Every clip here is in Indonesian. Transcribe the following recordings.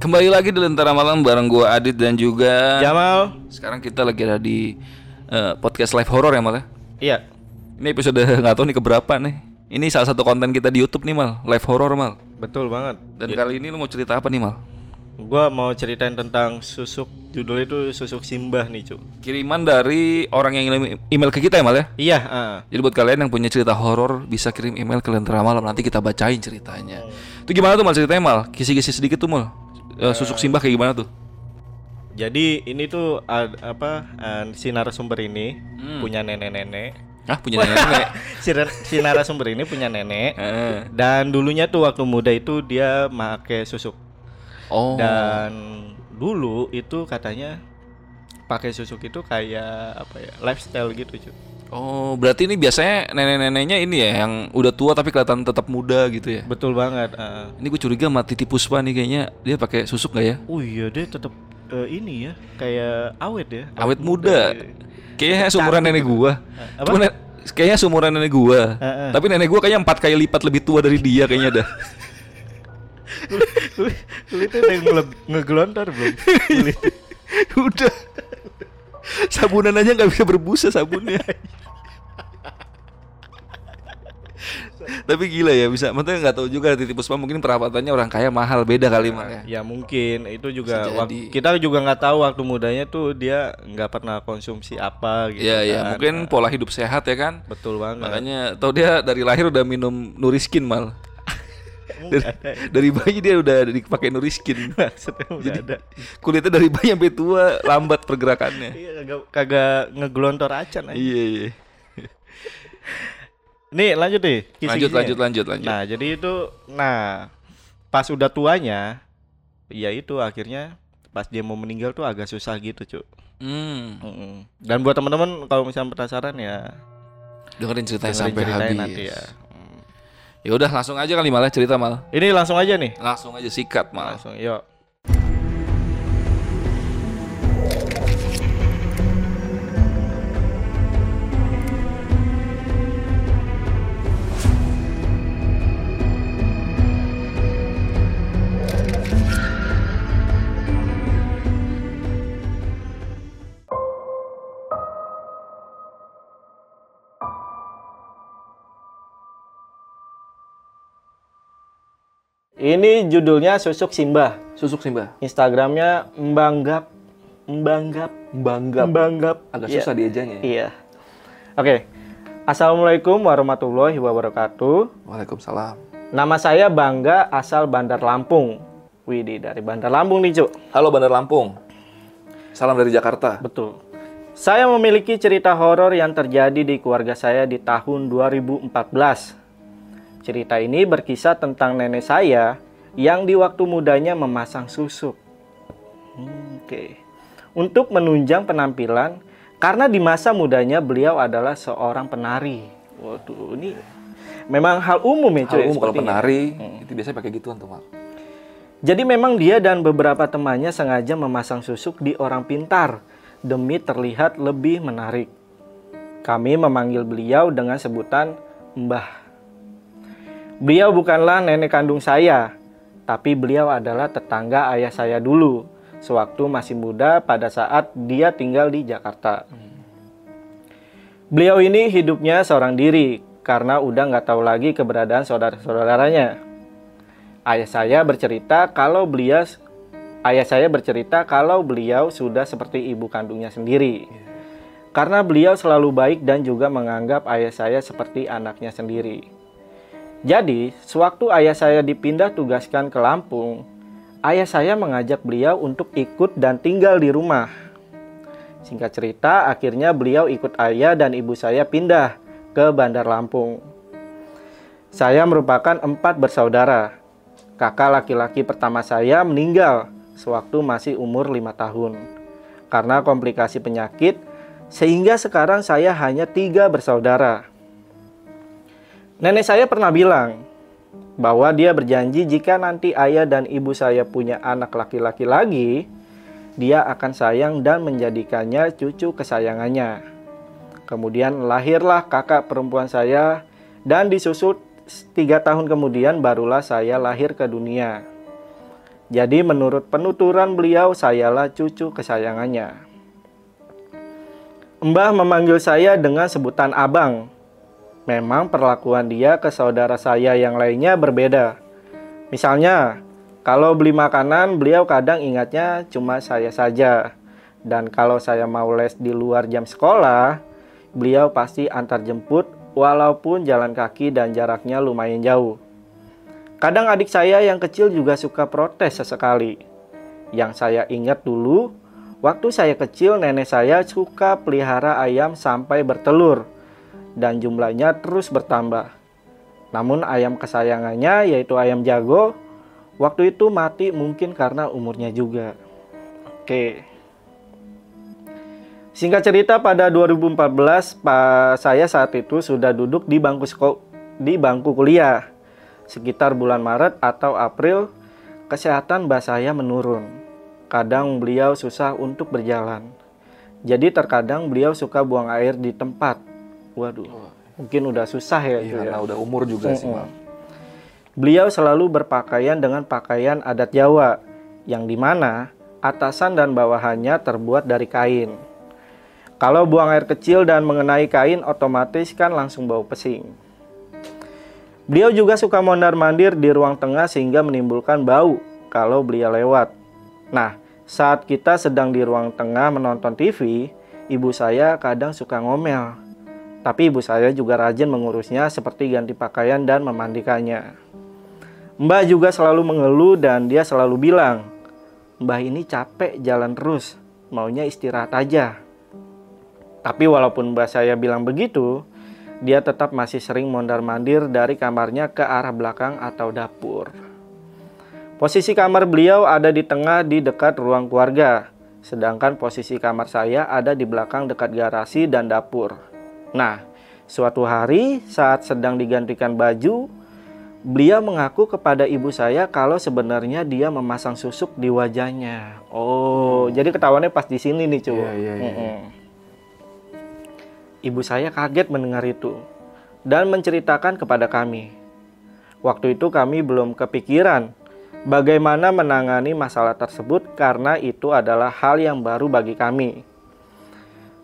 Kembali lagi di Lentera Malam bareng gua Adit dan juga Jamal, sekarang kita lagi ada di eh, podcast live horror ya Mal ya. iya, Ini episode nggak tahu nih keberapa nih. Ini salah satu konten kita di YouTube nih Mal, live horror Mal. betul banget. Dan kali ini lu mau cerita apa nih Mal? Gua mau ceritain tentang susuk, judul itu susuk simbah nih, cu. Kiriman dari orang yang ngirim email ke kita ya Mal ya. Iya, ah. Jadi buat kalian yang punya cerita horor bisa kirim email ke Lentera Malam nanti kita bacain ceritanya. Itu gimana tuh Mal ceritanya Mal? Kisi-kisi sedikit tuh Mal. Eh, susuk simbah kayak gimana tuh? Jadi ini tuh ad- apa eh, si narasumber ini Hmm. punya nenek-nenek. Ah punya nenek. si, si narasumber ini punya nenek. Eh. Dan dulunya tuh waktu muda itu dia pakai susuk. Oh. Dan dulu itu katanya pakai susuk itu kayak apa ya lifestyle gitu cuy. Oh, berarti ini biasanya nenek-neneknya ini ya yang udah tua tapi kelihatan tetap muda gitu ya. Betul banget. ah. Ini gue curiga sama Titi Puspa nih kayaknya dia pakai susuk nggak ya? Oh iya dia tetap eh, ini ya kayak awet ya. Awet muda. iya. Kayaknya seumuran nenek gua. Apa? Cuma kayaknya seumuran nenek gua. Heeh. Tapi nenek gua kayaknya empat kali lipat lebih tua dari dia kayaknya dah. Kulit- Kulitnya udah ngeleb- ngegelontor belum? Udah. Sabunan aja nggak bisa berbusa sabunnya. Tapi gila ya bisa, maksudnya nggak tahu juga Titi Puspa mungkin perawatannya orang kaya mahal beda kali mal ya. Ya mungkin itu juga Bisa wak- jadi. kita juga nggak tahu waktu mudanya tuh dia nggak pernah konsumsi apa gitu. Iya iya, kan. mungkin pola hidup sehat ya kan. betul banget. Makanya tau dia dari lahir udah minum Nuriskin mal. Dari, dari bayi dia udah dipakai Nuriskin. Udah ada. Kulitnya dari bayi sampai tua lambat pergerakannya. Iya kagak kagak ngegelontor acan aja. Iya iya. Nih lanjut deh. Lanjut kisi-kisinya. lanjut lanjut lanjut. Nah jadi itu, nah pas udah tuanya, ya itu akhirnya pas dia mau meninggal tuh agak susah gitu cuy. Hmm, Dan buat teman-teman kalau misalnya penasaran ya dengerin ceritanya dengerin sampai ceritanya habis. nanti ya. Hmm. Ya udah langsung aja kali malah cerita mal. Ini langsung aja nih. Langsung aja sikat mal. Langsung, yuk. Ini judulnya Susuk Simbah. Susuk sih mbak. Instagramnya Mbanggap Mbanggap Bangga. Mbanggap Agak Iya. susah diejanya. ya. Iya. Oke. Assalamualaikum warahmatullahi wabarakatuh. Waalaikumsalam. Nama saya Bangga asal Bandar Lampung. Widih dari Bandar Lampung nih, Cuk. Halo Bandar Lampung. Salam dari Jakarta. Betul. Saya memiliki cerita horor yang terjadi di keluarga saya di tahun 2014. Cerita ini berkisah tentang nenek saya yang di waktu mudanya memasang susuk. Hmm, Oke. Untuk menunjang penampilan karena di masa mudanya beliau adalah seorang penari. Waduh, ini memang hal umum ya, cuy. Halo kalau penari itu biasanya pakai gituan tuh. Jadi memang dia dan beberapa temannya sengaja memasang susuk di orang pintar demi terlihat lebih menarik. Kami memanggil beliau dengan sebutan Mbah. Beliau bukanlah nenek kandung saya, tapi beliau adalah tetangga ayah saya dulu, sewaktu masih muda pada saat dia tinggal di Jakarta. Beliau ini hidupnya seorang diri karena udah nggak tahu lagi keberadaan saudara-saudaranya. Ayah saya bercerita kalau beliau ayah saya bercerita kalau beliau sudah seperti ibu kandungnya sendiri. Karena beliau selalu baik dan juga menganggap ayah saya seperti anaknya sendiri. Jadi, sewaktu ayah saya dipindah tugaskan ke Lampung, ayah saya mengajak beliau untuk ikut dan tinggal di rumah. Singkat cerita, akhirnya beliau ikut ayah dan ibu saya pindah ke Bandar Lampung. Saya merupakan empat bersaudara. Kakak laki-laki pertama saya meninggal sewaktu masih umur lima tahun. karena komplikasi penyakit, sehingga sekarang saya hanya tiga bersaudara. Nenek saya pernah bilang bahwa dia berjanji jika nanti ayah dan ibu saya punya anak laki-laki lagi, dia akan sayang dan menjadikannya cucu kesayangannya. Kemudian lahirlah kakak perempuan saya dan disusul tiga tahun kemudian barulah saya lahir ke dunia. Jadi menurut penuturan beliau sayalah cucu kesayangannya. Mbah memanggil saya dengan sebutan abang Memang perlakuan dia ke saudara saya yang lainnya berbeda. Misalnya, kalau beli makanan, beliau kadang ingatnya cuma saya saja. Dan kalau saya mau les di luar jam sekolah, beliau pasti antar jemput walaupun jalan kaki dan jaraknya lumayan jauh. Kadang adik saya yang kecil juga suka protes sesekali. Yang saya ingat dulu, waktu saya kecil nenek saya suka pelihara ayam sampai bertelur dan jumlahnya terus bertambah. Namun ayam kesayangannya yaitu ayam jago waktu itu mati mungkin karena umurnya juga. Oke. Singkat cerita pada 2014 Pak saya saat itu sudah duduk di bangku di bangku kuliah. Sekitar bulan Maret atau April kesehatan mbak saya menurun. Kadang beliau susah untuk berjalan. Jadi terkadang beliau suka buang air di tempat Waduh, mungkin udah susah ya. Iya, ya. udah umur juga sih, Bang. Beliau selalu berpakaian dengan pakaian adat Jawa, yang di mana atasan dan bawahannya terbuat dari kain. Kalau buang air kecil dan mengenai kain, otomatis kan langsung bau pesing. Beliau juga suka mondar-mandir di ruang tengah sehingga menimbulkan bau kalau beliau lewat. Nah, saat kita sedang di ruang tengah menonton TV, ibu saya kadang suka ngomel tapi ibu saya juga rajin mengurusnya seperti ganti pakaian dan memandikannya. Mbah juga selalu mengeluh dan dia selalu bilang, Mbah ini capek jalan terus, maunya istirahat aja. Tapi walaupun mbah saya bilang begitu, dia tetap masih sering mondar-mandir dari kamarnya ke arah belakang atau dapur. Posisi kamar beliau ada di tengah di dekat ruang keluarga, sedangkan posisi kamar saya ada di belakang dekat garasi dan dapur. Nah, suatu hari saat sedang digantikan baju, beliau mengaku kepada ibu saya kalau sebenarnya dia memasang susuk di wajahnya. Oh, hmm. jadi ketahuannya pas di sini nih, cuy. Iya, iya, iya. Ibu saya kaget mendengar itu dan menceritakan kepada kami. Waktu itu kami belum kepikiran bagaimana menangani masalah tersebut karena itu adalah hal yang baru bagi kami.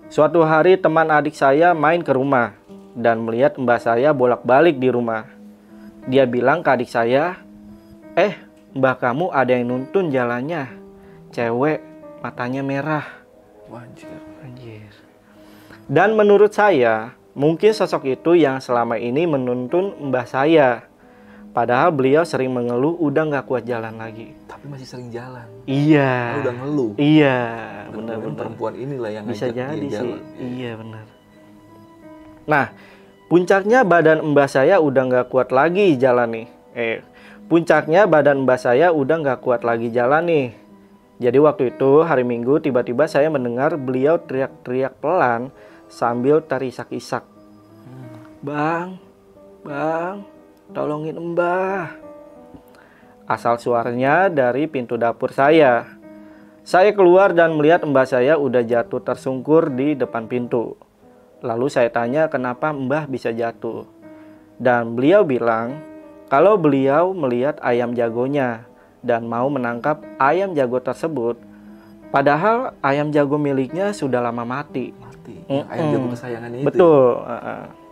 Suatu hari teman adik saya main ke rumah dan melihat mbak saya bolak-balik di rumah. Dia bilang ke adik saya, "Eh, mbak kamu ada yang nuntun jalannya. Cewek, matanya merah." Anjir. Anjir. Dan menurut saya, mungkin sosok itu yang selama ini menuntun mbah saya. Padahal beliau sering mengeluh udah nggak kuat jalan lagi. Tapi masih sering jalan. Iya. Oh, udah ngeluh. Iya, benar-benar. Perempuan inilah yang bisa jadi sih. Jalan. Iya benar. Nah, puncaknya badan mbah saya udah nggak kuat lagi jalan nih. Eh, puncaknya badan mbah saya udah nggak kuat lagi jalan nih. Jadi waktu itu hari Minggu tiba-tiba saya mendengar beliau teriak-teriak pelan sambil terisak-isak. Hmm. Bang, bang, Tolongin mbah. Asal suaranya dari pintu dapur saya. Saya keluar dan melihat mbah saya udah jatuh tersungkur di depan pintu. Lalu saya tanya kenapa mbah bisa jatuh. Dan beliau bilang kalau beliau melihat ayam jagonya dan mau menangkap ayam jago tersebut. Padahal ayam jago miliknya sudah lama mati. Mati. Mm -mm. Ayam jago kesayangannya itu. Betul. Ya?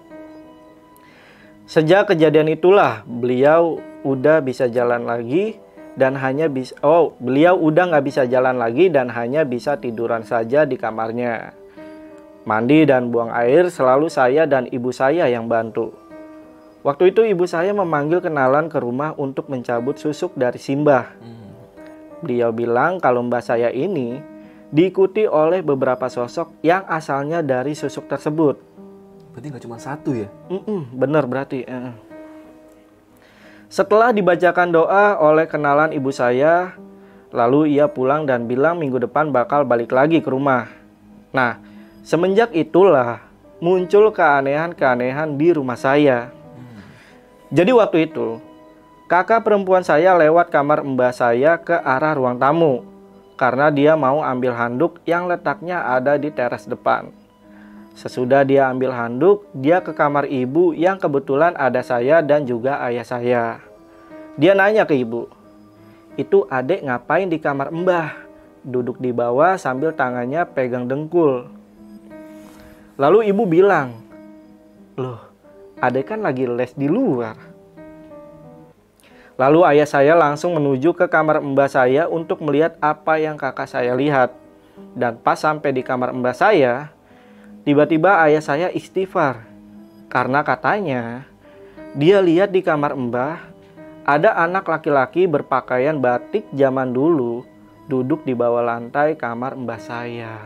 Sejak kejadian itulah beliau udah bisa jalan lagi dan hanya bisa oh beliau udah nggak bisa jalan lagi dan hanya bisa tiduran saja di kamarnya. Mandi dan buang air selalu saya dan ibu saya yang bantu. Waktu itu ibu saya memanggil kenalan ke rumah untuk mencabut susuk dari Simbah. Beliau bilang kalau mbak saya ini diikuti oleh beberapa sosok yang asalnya dari susuk tersebut. Berarti nggak cuma satu ya? Mm-mm, bener berarti. Setelah dibacakan doa oleh kenalan ibu saya, Lalu ia pulang dan bilang minggu depan bakal balik lagi ke rumah. Nah, semenjak itulah muncul keanehan-keanehan di rumah saya. Jadi waktu itu, kakak perempuan saya lewat kamar mbah saya ke arah ruang tamu karena dia mau ambil handuk yang letaknya ada di teras depan. Sesudah dia ambil handuk, dia ke kamar ibu yang kebetulan ada saya dan juga ayah saya. Dia nanya ke ibu, itu adek ngapain di kamar mbah? Duduk di bawah sambil tangannya pegang dengkul. Lalu ibu bilang, loh adek kan lagi les di luar. Lalu ayah saya langsung menuju ke kamar mbah saya untuk melihat apa yang kakak saya lihat. Dan pas sampai di kamar mbah saya, Tiba-tiba ayah saya istighfar karena katanya dia lihat di kamar mbah ada anak laki-laki berpakaian batik zaman dulu duduk di bawah lantai kamar mbah saya.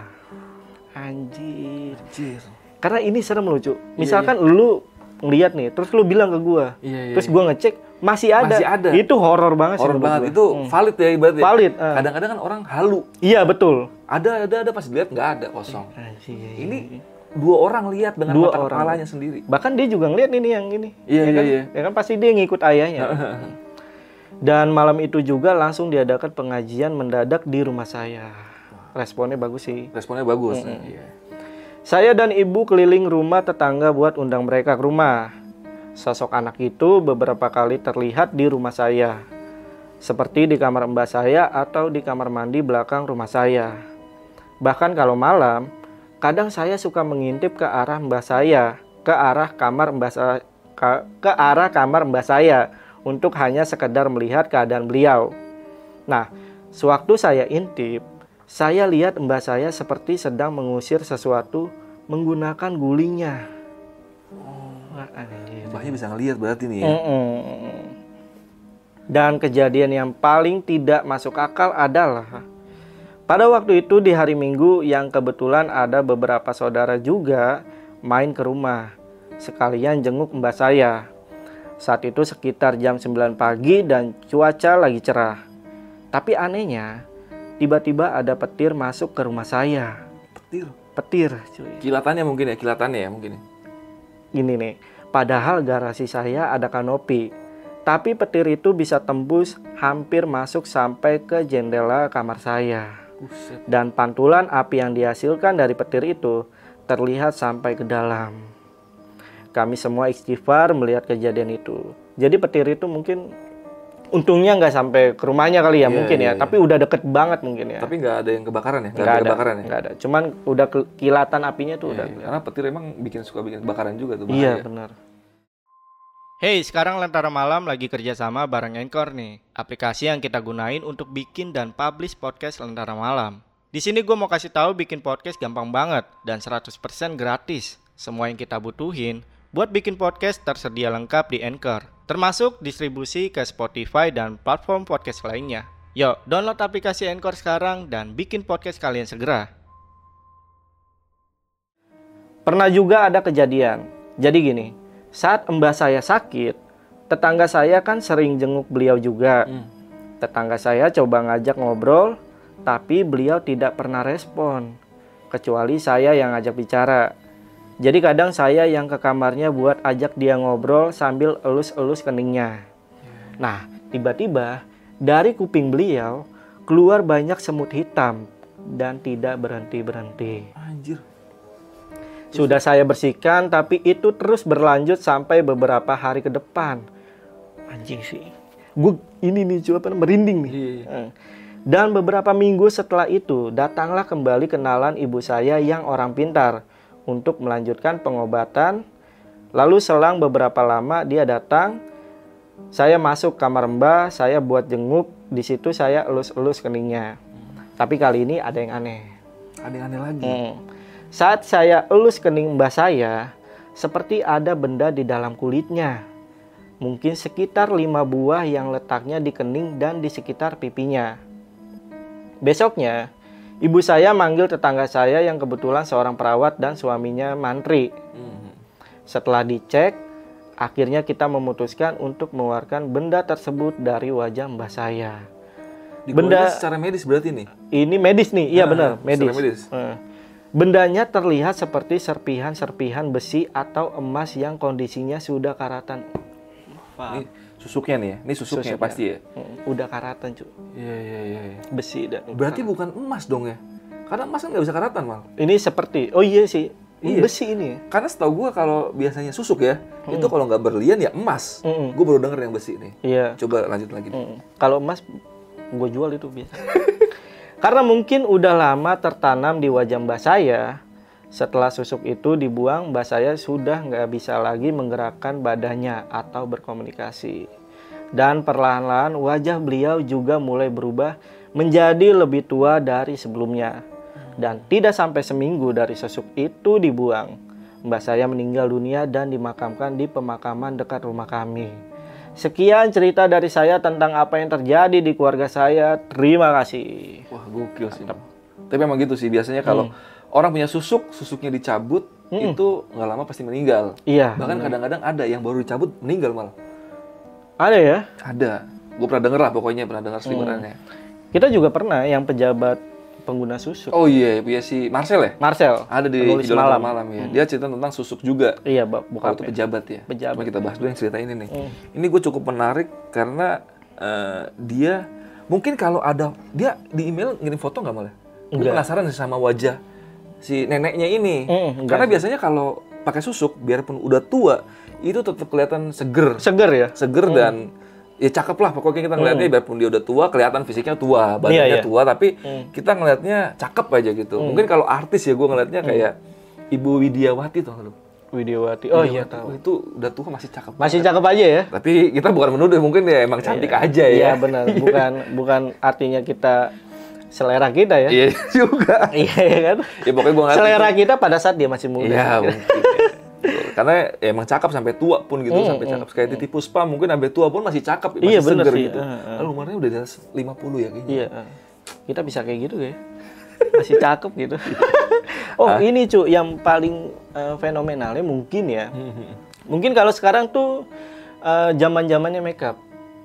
Anjir. Anjir. Karena ini serem lucu. Misalkan lu ngeliat nih, terus lu bilang ke gua, Iya, iya, terus gua ngecek masih ada. Masih ada. Itu horor banget sih Horor menurut banget itu Hmm. valid ya ibaratnya. Valid, eh. Kadang-kadang kan orang halu. Iya betul. Ada ada ada pas dilihat nggak ada kosong. Anjir. Ini dua orang lihat dengan Dua mata orang. kepalanya sendiri. Bahkan dia juga ngeliat ini yang ini. Iya, ya iya, kan? iya. Ya kan pasti dia ngikut ayahnya. Dan malam itu juga langsung diadakan pengajian mendadak di rumah saya. Responnya bagus sih. Responnya bagus. Iya. Saya dan ibu keliling rumah tetangga buat undang mereka ke rumah. Sosok anak itu beberapa kali terlihat di rumah saya. Seperti di kamar mbak saya atau di kamar mandi belakang rumah saya. Bahkan kalau malam, kadang saya suka mengintip ke arah mbak saya, ke arah kamar mbak saya, ke, ke arah kamar mbak saya untuk hanya sekedar melihat keadaan beliau. Nah, sewaktu saya intip, saya lihat mbak saya seperti sedang mengusir sesuatu menggunakan gulingnya. Mbahnya bisa ngelihat berarti nih. ya. Dan kejadian yang paling tidak masuk akal adalah pada waktu itu di hari Minggu yang kebetulan ada beberapa saudara juga main ke rumah sekalian jenguk mbak saya. Saat itu sekitar jam 9 pagi dan cuaca lagi cerah. Tapi anehnya, tiba-tiba ada petir masuk ke rumah saya. Petir. Petir, cuy. Kilatannya mungkin ya, kilatannya ya mungkin. ya. Ini nih, padahal garasi saya ada kanopi. Tapi petir itu bisa tembus hampir masuk sampai ke jendela kamar saya. Buset. Dan pantulan api yang dihasilkan dari petir itu terlihat sampai ke dalam. Kami semua istighfar melihat kejadian itu. Jadi petir itu mungkin untungnya nggak sampai ke rumahnya kali ya Iya, mungkin iya, ya. iya. Tapi udah deket banget mungkin ya. Tapi nggak ada yang kebakaran ya? Nggak ada ada, kebakaran ya? nggak ada. Cuman udah ke- kilatan apinya tuh Iya, udah. iya. Karena petir emang bikin suka bikin kebakaran juga tuh. Iya bahaya. benar. Hey, sekarang Lentera Malam lagi kerjasama bareng Anchor nih, aplikasi yang kita gunain untuk bikin dan publish podcast Lentera Malam. Di sini gue mau kasih tahu bikin podcast gampang banget dan 100% gratis. Semua yang kita butuhin buat bikin podcast tersedia lengkap di Anchor, termasuk distribusi ke Spotify dan platform podcast lainnya. Yuk, download aplikasi Anchor sekarang dan bikin podcast kalian segera. Pernah juga ada kejadian. Jadi gini, saat mbah saya sakit, tetangga saya kan sering jenguk beliau juga. Hmm. Tetangga saya coba ngajak ngobrol, tapi beliau tidak pernah respon. Kecuali saya yang ngajak bicara. Jadi kadang saya yang ke kamarnya buat ajak dia ngobrol sambil elus-elus keningnya. Nah, tiba-tiba dari kuping beliau keluar banyak semut hitam dan tidak berhenti-berhenti. Anjir. Sudah saya bersihkan, tapi itu terus berlanjut sampai beberapa hari ke depan. Anjing sih. Gue ini nih apa merinding nih. Iya, iya. Eh. Dan beberapa minggu setelah itu, datanglah kembali kenalan ibu saya yang orang pintar untuk melanjutkan pengobatan. Lalu selang beberapa lama dia datang, saya masuk kamar mbah, saya buat jenguk, di situ saya elus-elus keningnya. Tapi kali ini ada yang aneh. Ada yang aneh lagi. Hmm. Saat saya elus kening mbah saya, seperti ada benda di dalam kulitnya. Mungkin sekitar lima buah yang letaknya di kening dan di sekitar pipinya. Besoknya, ibu saya manggil tetangga saya yang kebetulan seorang perawat dan suaminya mantri. Hmm. Setelah dicek, akhirnya kita memutuskan untuk mengeluarkan benda tersebut dari wajah mbah saya. Benda- Benda secara medis berarti nih. Ini medis nih, iya Nah, benar, medis. medis. Eh. Bendanya terlihat seperti serpihan-serpihan besi atau emas yang kondisinya sudah karatan. Ini susuknya nih ya. Ini susuknya Susuknya. pasti ya. Mm, Udah karatan, cu. Iya iya iya. iya. Besi dan Berarti bukan emas dong ya? Karena emas kan nggak bisa karatan mal. ini seperti oh iya sih. Iya. Besi ini. Karena setahu gua kalau biasanya susuk ya, itu kalau nggak berlian ya emas. Mm-mm. Gue baru denger yang besi nih. Iya. Coba lanjut lagi. nih. Mm. Kalau emas gue jual itu biasa. Karena mungkin udah lama tertanam di wajah mbak saya. Setelah susuk itu dibuang, mbak saya sudah nggak bisa lagi menggerakkan badannya atau berkomunikasi. Dan perlahan-lahan wajah beliau juga mulai berubah menjadi lebih tua dari sebelumnya. Dan tidak sampai seminggu dari susuk itu dibuang, mbak saya meninggal dunia dan dimakamkan di pemakaman dekat rumah kami. Sekian cerita dari saya tentang apa yang terjadi di keluarga saya. Terima kasih. Wah gokil sih. Tapi emang gitu sih biasanya kalau Hmm. Orang punya susuk, susuknya dicabut, itu nggak lama pasti meninggal. Iya. Bahkan kadang-kadang ada yang baru dicabut meninggal malah. Ada ya. Ada. Gue pernah denger lah pokoknya pernah dengar seliwerannya. Kita juga pernah yang pejabat pengguna susuk. Oh iya, punya si Marcel ya? Marcel. Ada di Idola malam. malam, ya. Dia cerita tentang susuk juga. Iya. Kalau Bukan itu pejabat ya. Pejabat. Coba kita bahas dulu yang cerita ini nih. Hmm. Ini gue cukup menarik karena eh, dia mungkin kalau ada dia di email ngirim foto nggak malah? Gue penasaran sih sama wajah si neneknya ini. Hmm, enggak karena biasanya kalau pakai susuk, biarpun udah tua, itu tetap kelihatan seger, Seger ya. seger dan ya cakep lah pokoknya kita ngeliatnya biarpun dia udah tua kelihatan fisiknya tua badannya. Iya, iya. tua tapi Hmm. kita ngelihatnya cakep aja gitu mungkin kalau artis ya gue ngelihatnya Hmm. kayak Ibu Widiawati tuh lu Widiawati. Oh iya tahu. Itu udah tua masih cakep Masih cakep aja ya. tapi kita bukan menuduh mungkin ya emang cantik aja Iya ya benar. Bukan bukan artinya kita selera kita ya. iya juga Iya ya kan. ya pokoknya gue ngerti Selera kita pada saat dia masih muda. Iya mungkin ya. karena ya emang cakep sampai tua pun gitu sampai cakep kayak Titi Puspa mungkin sampai tua pun masih cakep masih Hmm, Iya, bener sih. gitu Eh, eh. lalu umurnya udah di atas 50 ya kayaknya Iya. Kita bisa kayak gitu ya. Masih cakep gitu. oh, ini cu yang paling eh, fenomenalnya mungkin ya. Mungkin kalau sekarang tuh eh, zaman-zamannya makeup.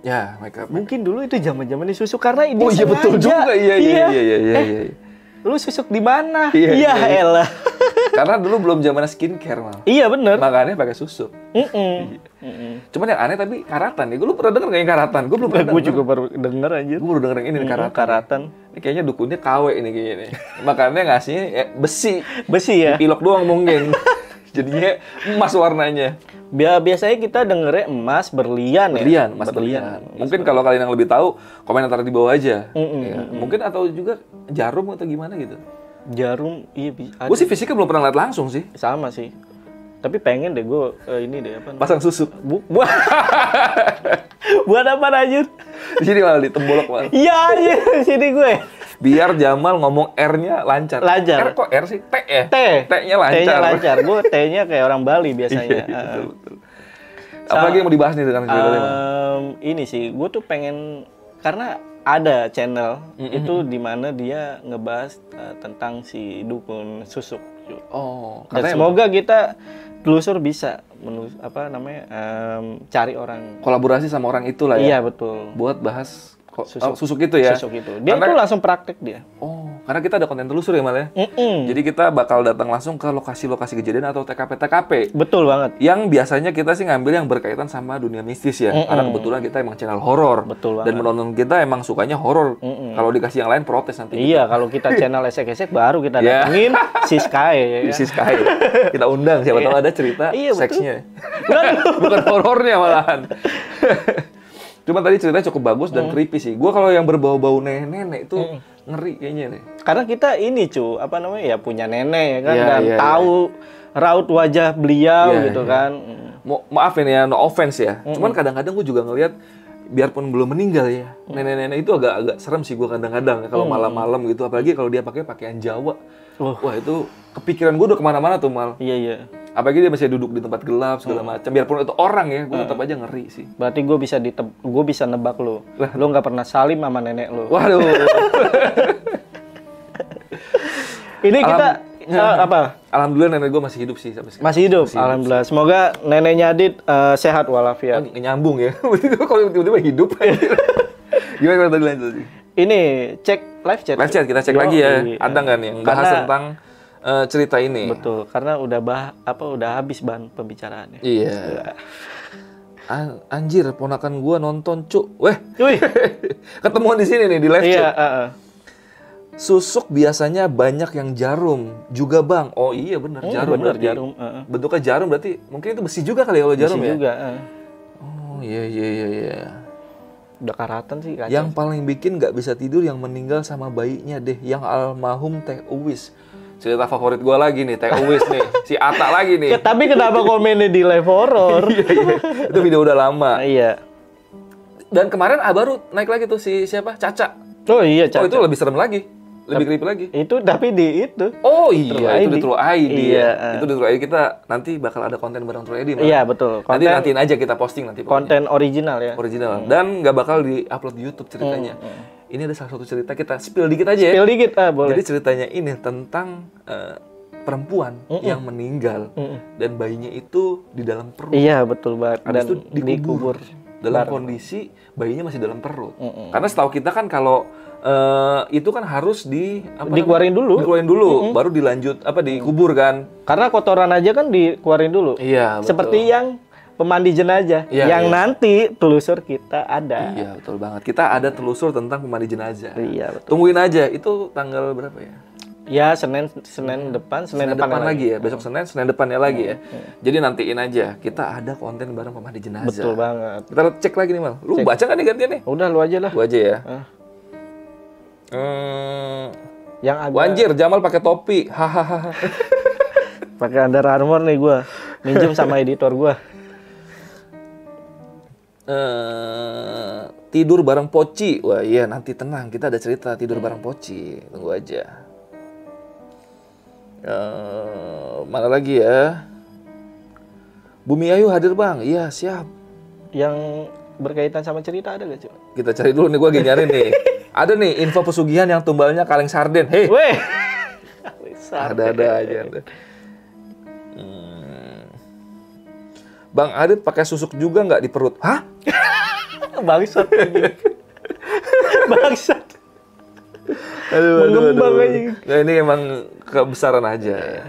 Ya makeup Mungkin dulu itu zaman-zamannya susuk karena ini Oh iya betul juga iya iya iya iya iya. Eh, iya. Lu susuk di mana? Iya, Iya, iya, iya. elah. Karena dulu belum zaman skincare mal. iya bener. Makanya pakai susuk. Mm-mm. Mm-mm. Cuman yang aneh tapi karatan nih. Gue lu pernah denger gak yang karatan? Gue belum pernah Gue juga baru denger anjir. Gue baru denger yang ini nih, karatan. Karatan. Ini kayaknya dukunnya KW ini kayaknya nih. Makanya ngasihnya ya, besi. Besi ya. Pilok doang mungkin. Jadinya emas warnanya. Bia- biasanya kita dengernya emas berlian ya. Berlian, emas berlian. Mungkin kalau kalian yang lebih tahu, komentar di bawah aja. Mm-mm, Ya, Mungkin atau juga jarum atau gimana gitu. Jarum iya bi- ada. Gue sih fisiknya belum pernah lihat langsung sih. sama sih. Tapi pengen deh gue ini deh apa? Pasang susuk. Bu, buat buat apa anjir? Di sini malah ditembolok malah. Iya iya sini gue. Biar Jamal ngomong R-nya lancar. Lancar. R kok R sih? T ya? T. T-nya lancar. T-nya lancar. Gue T-nya kayak orang Bali biasanya. Iya, Heeh. Betul. Apalagi yang mau dibahas nih dengan cerita? Em, ini sih, gue tuh pengen karena ada channel itu di mana dia ngebahas eh, tentang si dukun susuk. Oh, Dan semoga kita telusur bisa menus apa namanya em, cari orang. kolaborasi sama orang itu lah Iya ya. betul. Buat bahas Susuk. susuk, susuk itu ya. Susuk itu. Dia Karena- tuh langsung praktek dia. Oh, karena kita ada konten telusur ya Mal ya. Mm-mm. Jadi kita bakal datang langsung ke lokasi-lokasi kejadian atau TKP-TKP. Betul banget. Yang biasanya kita sih ngambil yang berkaitan sama dunia mistis ya. Karena kebetulan kita emang channel horor. Betul Dan menonton kita emang sukanya horor. Kalau dikasih yang lain protes nanti. Iya, kalau kita channel esek-esek baru kita Iya. datengin si Sky ya? Isi Sky. Kita undang siapa tahu ada cerita Iya, seksnya. Bukan horornya malahan. Cuma tadi ceritanya cukup bagus dan creepy sih. Gua kalau yang berbau-bau nenek-nenek itu ngeri kayaknya nih. Karena kita ini cu, apa namanya ya punya nenek ya kan Iya, dan iya, tahu raut wajah beliau Iya, gitu iya. kan. Mo maafin ya, no offense ya. Cuman kadang-kadang gue juga ngelihat biarpun belum meninggal ya, nenek-nenek itu agak-agak serem sih gue kadang-kadang ya, kalau malam-malam gitu. Apalagi kalau dia pakai pakaian Jawa. Wah. Wah itu kepikiran gue udah ke mana-mana tuh mal. Iya iya. Apalagi dia masih duduk di tempat gelap segala macam. Biarpun itu orang ya, gue tetap aja ngeri sih. Berarti gue bisa diteb gue bisa nebak lo. Lo nggak pernah salim sama nenek lo. Waduh. Ini kita eh, apa? Alhamdulillah nenek gue masih hidup sih sampai sekarang. Masih hidup. Alhamdulillah. Semoga neneknya Adit eh, sehat walafiat. Kan nyambung ya. Kalau tiba-tiba hidup. gimana tadi lanjut? Ini cek live chat. Live chat kita cek Yo, lagi ya. iya. Ada nggak nih yang bahas tentang eh, cerita ini? Betul, karena udah bah apa udah habis bahan pembicaraannya. Iya. An- anjir, ponakan gua nonton, cuk. Weh, Wih, ketemuan di sini nih di live iya, chat. heeh. Susuk biasanya banyak yang jarum juga, Bang. Oh iya benar, Hmm, jarum bener, berarti. jarum, heeh. Bentuknya jarum berarti mungkin itu besi juga kali ya kalau jarum Besi ya? juga. heeh. Oh iya iya iya iya. Udah karatan sih kacau. Yang paling bikin nggak bisa tidur yang meninggal sama bayinya deh, yang almarhum Teh Uwis. Cerita favorit gua lagi nih, Teh Uwis nih. Si Ata lagi nih. Ya, tapi kenapa komennya di live horror? Iya iya. Itu video udah lama. Iya. Dan kemarin ah, baru naik lagi tuh si siapa? Caca. Oh iya, Oh Caca. itu lebih serem lagi. Lebih creepy lagi. Itu tapi di itu. Oh iya, itu ID. di True ID Iya, ya. eh. Itu di True ID kita nanti bakal ada konten bareng True ID. Mal. Iya, betul. Nanti Konten nantiin aja kita posting nanti pokoknya. konten original ya. original dan nggak bakal di-upload di YouTube ceritanya. Ini ada salah satu cerita kita spill dikit aja ya. Spill dikit ah, boleh. Jadi ceritanya ini tentang eh, perempuan yang meninggal dan bayinya itu di dalam perut. Iya, betul banget. Habis Dan itu dikubur. Dalam kondisi bayinya masih dalam perut. Karena setahu kita kan kalau eh, itu kan harus di apa Dikeluarin namanya? dulu. Dikeluarin dulu, baru dilanjut apa dikubur kan. Karena kotoran aja kan dikeluarin dulu. Iya, betul. Seperti yang pemandi jenazah Iya, yang iya. nanti telusur kita ada. Iya, betul banget. Kita ada telusur tentang pemandi jenazah. Iya, betul. Tungguin aja. Itu tanggal berapa ya? Ya, Senin Senin depan, Senin, Senin depan, depan, lagi. lagi ya, besok Senin, Senin depannya lagi ya. Jadi nantiin aja, kita ada konten bareng pemandi jenazah. Betul banget. Kita cek lagi nih mal. Lu baca nggak nih gantian nih? Udah lu aja lah. Gua aja ya. Ah. Hmm, Yang agak Wanjir, Jamal pakai topi. Hahaha. pakai Under Armour nih gua. Minjem sama editor gua. Eh, tidur bareng Poci. Wah iya, nanti tenang. Kita ada cerita tidur bareng Poci. Tunggu aja. Eh, mana lagi ya? Bumi Ayu hadir bang. Iya siap. Yang berkaitan sama cerita ada gak, Cuk? Kita cari dulu nih, gue lagi nyari nih. Ada nih info pesugihan yang tumbalnya kaleng sarden. Hei, Weh. ada-ada aja. Ada. Bang Adit pakai susuk juga nggak di perut? Hah? Bangsat. Bangsat. Aduh, Mengembang aja. Nah, ini emang kebesaran aja.